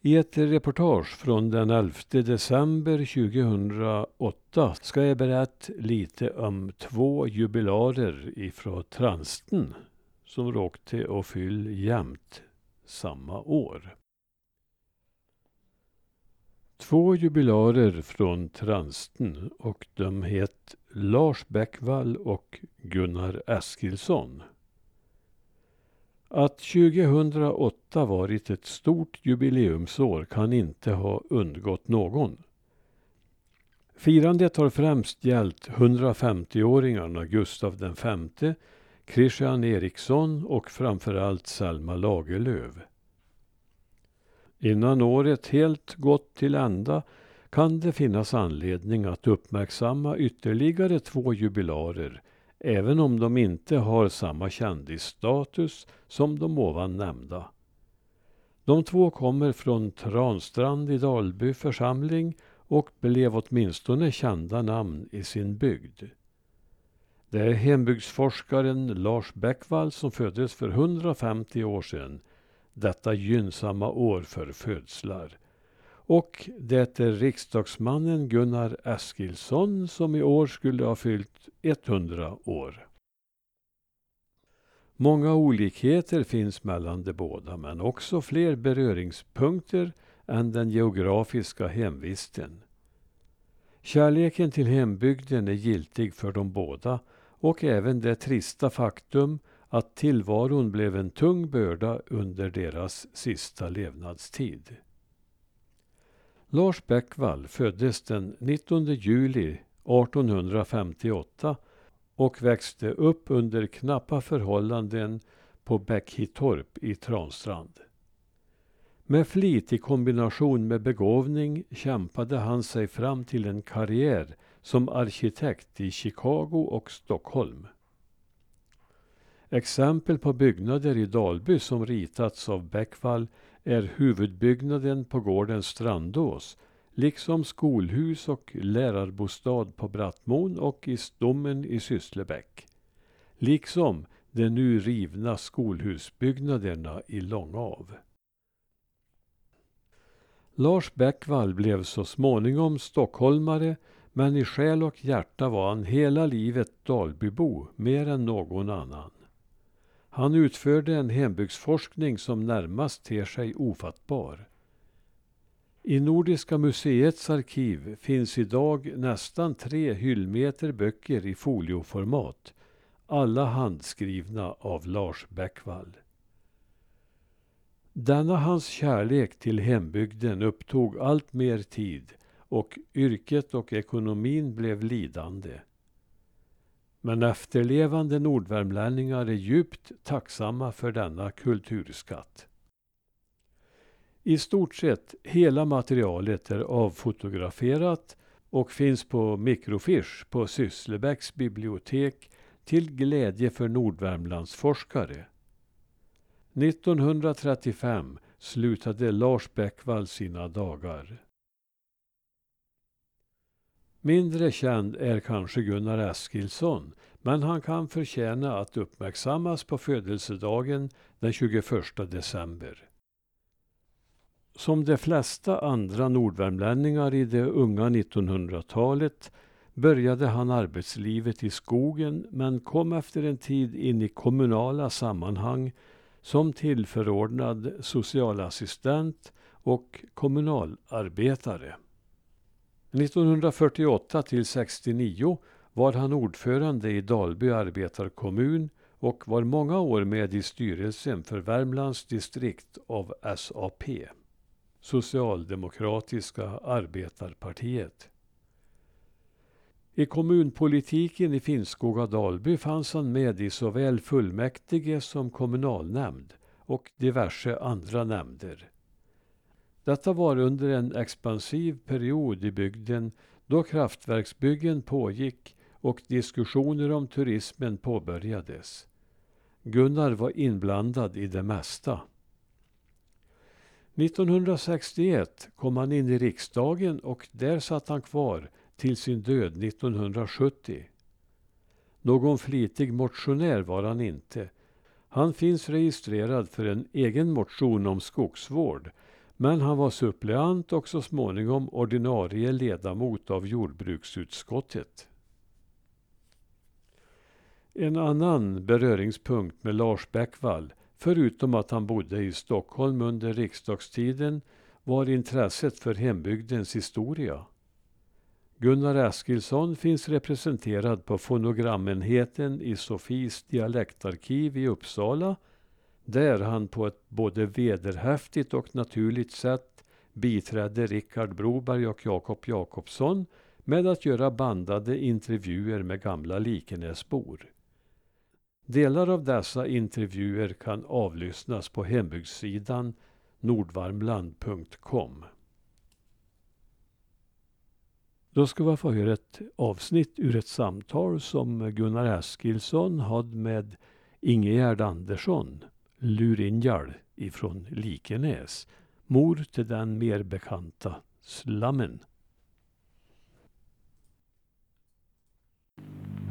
I ett reportage från den 11 december 2008 ska jag berätta lite om två jubilarer ifrån Transten som råkade och fylla jämnt samma år. Två jubilarer från Transten och de het Lars Bäckvall och Gunnar Eskilsson. Att 2008 varit ett stort jubileumsår kan inte ha undgått någon. Firandet har främst gällt 150-åringarna Gustav V, Christian Eriksson och framförallt Selma Lagerlöf. Innan året helt gått till ända kan det finnas anledning att uppmärksamma ytterligare två jubilarer även om de inte har samma kändisstatus som de ovan nämnda. De två kommer från Transtrand i Dalby församling och blev åtminstone kända namn i sin bygd. Det är hembygdsforskaren Lars Bäckvall som föddes för 150 år sedan, detta gynnsamma år för födslar. Och det är riksdagsmannen Gunnar Eskilsson som i år skulle ha fyllt 100 år. Många olikheter finns mellan de båda men också fler beröringspunkter än den geografiska hemvisten. Kärleken till hembygden är giltig för de båda och även det trista faktum att tillvaron blev en tung börda under deras sista levnadstid. Lars Bäckvall föddes den 19 juli 1858 och växte upp under knappa förhållanden på Bäckhitorp i Transtrand. Med flit i kombination med begåvning kämpade han sig fram till en karriär som arkitekt i Chicago och Stockholm. Exempel på byggnader i Dalby som ritats av Bäckvall är huvudbyggnaden på gården Strandås liksom skolhus och lärarbostad på Brattmon och i Stommen i Sysslebäck. Liksom de nu rivna skolhusbyggnaderna i Långav. Lars Bäckvall blev så småningom stockholmare men i själ och hjärta var han hela livet Dalbybo mer än någon annan. Han utförde en hembygdsforskning som närmast ter sig ofattbar. I Nordiska museets arkiv finns idag nästan tre hyllmeter böcker i folioformat, alla handskrivna av Lars Bäckvall. Denna hans kärlek till hembygden upptog allt mer tid och yrket och ekonomin blev lidande. Men efterlevande nordvärmlänningar är djupt tacksamma för denna kulturskatt. I stort sett hela materialet är avfotograferat och finns på mikrofiche på Sysslebäcks bibliotek till glädje för Nordvärmlandsforskare. 1935 slutade Lars Bäckvall sina dagar. Mindre känd är kanske Gunnar Eskilsson, men han kan förtjäna att uppmärksammas på födelsedagen den 21 december. Som de flesta andra nordvärmlänningar i det unga 1900-talet började han arbetslivet i skogen men kom efter en tid in i kommunala sammanhang som tillförordnad socialassistent och kommunalarbetare. 1948 till 69 var han ordförande i Dalby arbetarkommun och var många år med i styrelsen för Värmlands distrikt av SAP, Socialdemokratiska arbetarpartiet. I kommunpolitiken i Finnskoga-Dalby fanns han med i såväl fullmäktige som kommunalnämnd och diverse andra nämnder. Detta var under en expansiv period i bygden då kraftverksbyggen pågick och diskussioner om turismen påbörjades. Gunnar var inblandad i det mesta. 1961 kom han in i riksdagen och där satt han kvar till sin död 1970. Någon flitig motionär var han inte. Han finns registrerad för en egen motion om skogsvård men han var suppleant och så småningom ordinarie ledamot av jordbruksutskottet. En annan beröringspunkt med Lars Bäckvall, förutom att han bodde i Stockholm under riksdagstiden, var intresset för hembygdens historia. Gunnar Eskilsson finns representerad på fonogramenheten i Sofies dialektarkiv i Uppsala där han på ett både vederhäftigt och naturligt sätt biträdde Rickard Broberg och Jakob Jakobsson med att göra bandade intervjuer med gamla Likenäsbor. Delar av dessa intervjuer kan avlyssnas på hembygdssidan nordvarmland.com. Då ska vi få höra ett avsnitt ur ett samtal som Gunnar Eskilsson hade med Ingegerd Andersson, Lurinjal ifrån Likenäs, mor till den mer bekanta Slammen.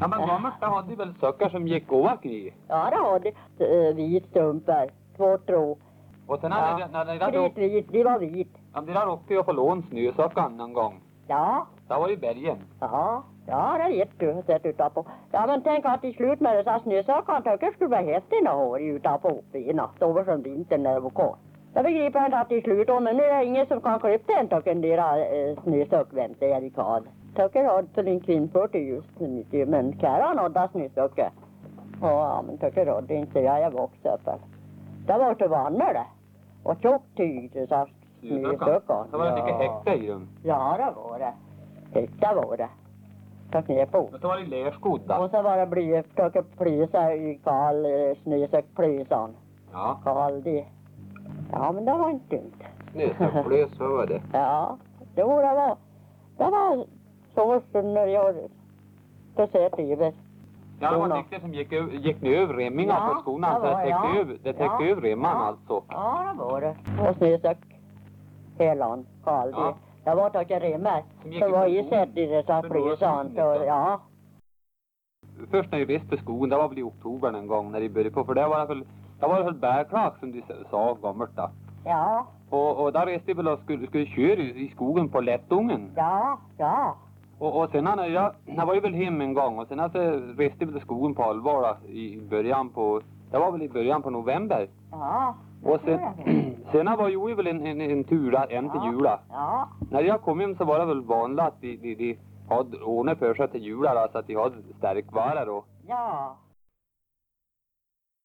Ja men Gammelsta hade väl sökar som gick krig? Ja, det har de. Uh, vitstrumpor, två tro. Och sen Ja. hade när ni hade åkt, Kritvit, de var vit. ja, ni hade åkt ju på lån snösökan någon gång. Ja, Det var i bergen. ja, ja, det vet du. Sett utanpå. Ja, men tänk att till slut med dessa snösökan tycker skulle vara häftigt att ha utanpå benen. Sover som vintern när det var kallt. Jag begriper inte att till slut, men nu är det ingen som kan klippa den tycker deras eh, snösökvänster är i kall. Tycker jag för din kvinnfört är just nu, men käran hade snösöke. Ja, men tycker jag det är inte jag jag vuxen upp. Det var till vannar det. Och tjockt tyg, det sa snösökan. Det var mycket häckte i dem. Ja, det var det. Det var det. Ta ner på. Och så var det lerskodd Och så var det bly, försöka plysa i kall eh, snösäck plysan. Ja. Kall det. Ja, men det var inte dumt. Snösökplös, vad var det? Ja, det var det var. Det var så som när jag sätt över. Ja, det var täckte som gick, gick ni över remmingar Ja, på skorna. Så det det täckte ja. över, det täckte Ja. över remman Ja. alltså. Ja, det var det. Och snösäck. Helan, kall det. Ja. Det var tack remmar. Som gick Det var ut ju på sett i dessa Men då var det plysan. fint, Så, då. ja. Först när vi reste på skogen, det var väl i oktober en gång när de började på. För det var väl, det var väl bärklak som de sa gammalt då. Ja, Och, och där reste vi väl och skulle, skulle köra i skogen på Lättungen. ja, ja. Och, och sen när jag, jag var ju väl hem en gång och sen alltså reste vi till skogen på allvar då, i början på, det var väl i början på november. Ja. Och sen, sen var ju väl en, en, en tur där, en till jula. Ja, När jag kom hem så var det väl vanligt att de, de, de hade ordnat för sig till jula då, så att de hade stärkvaror och ja.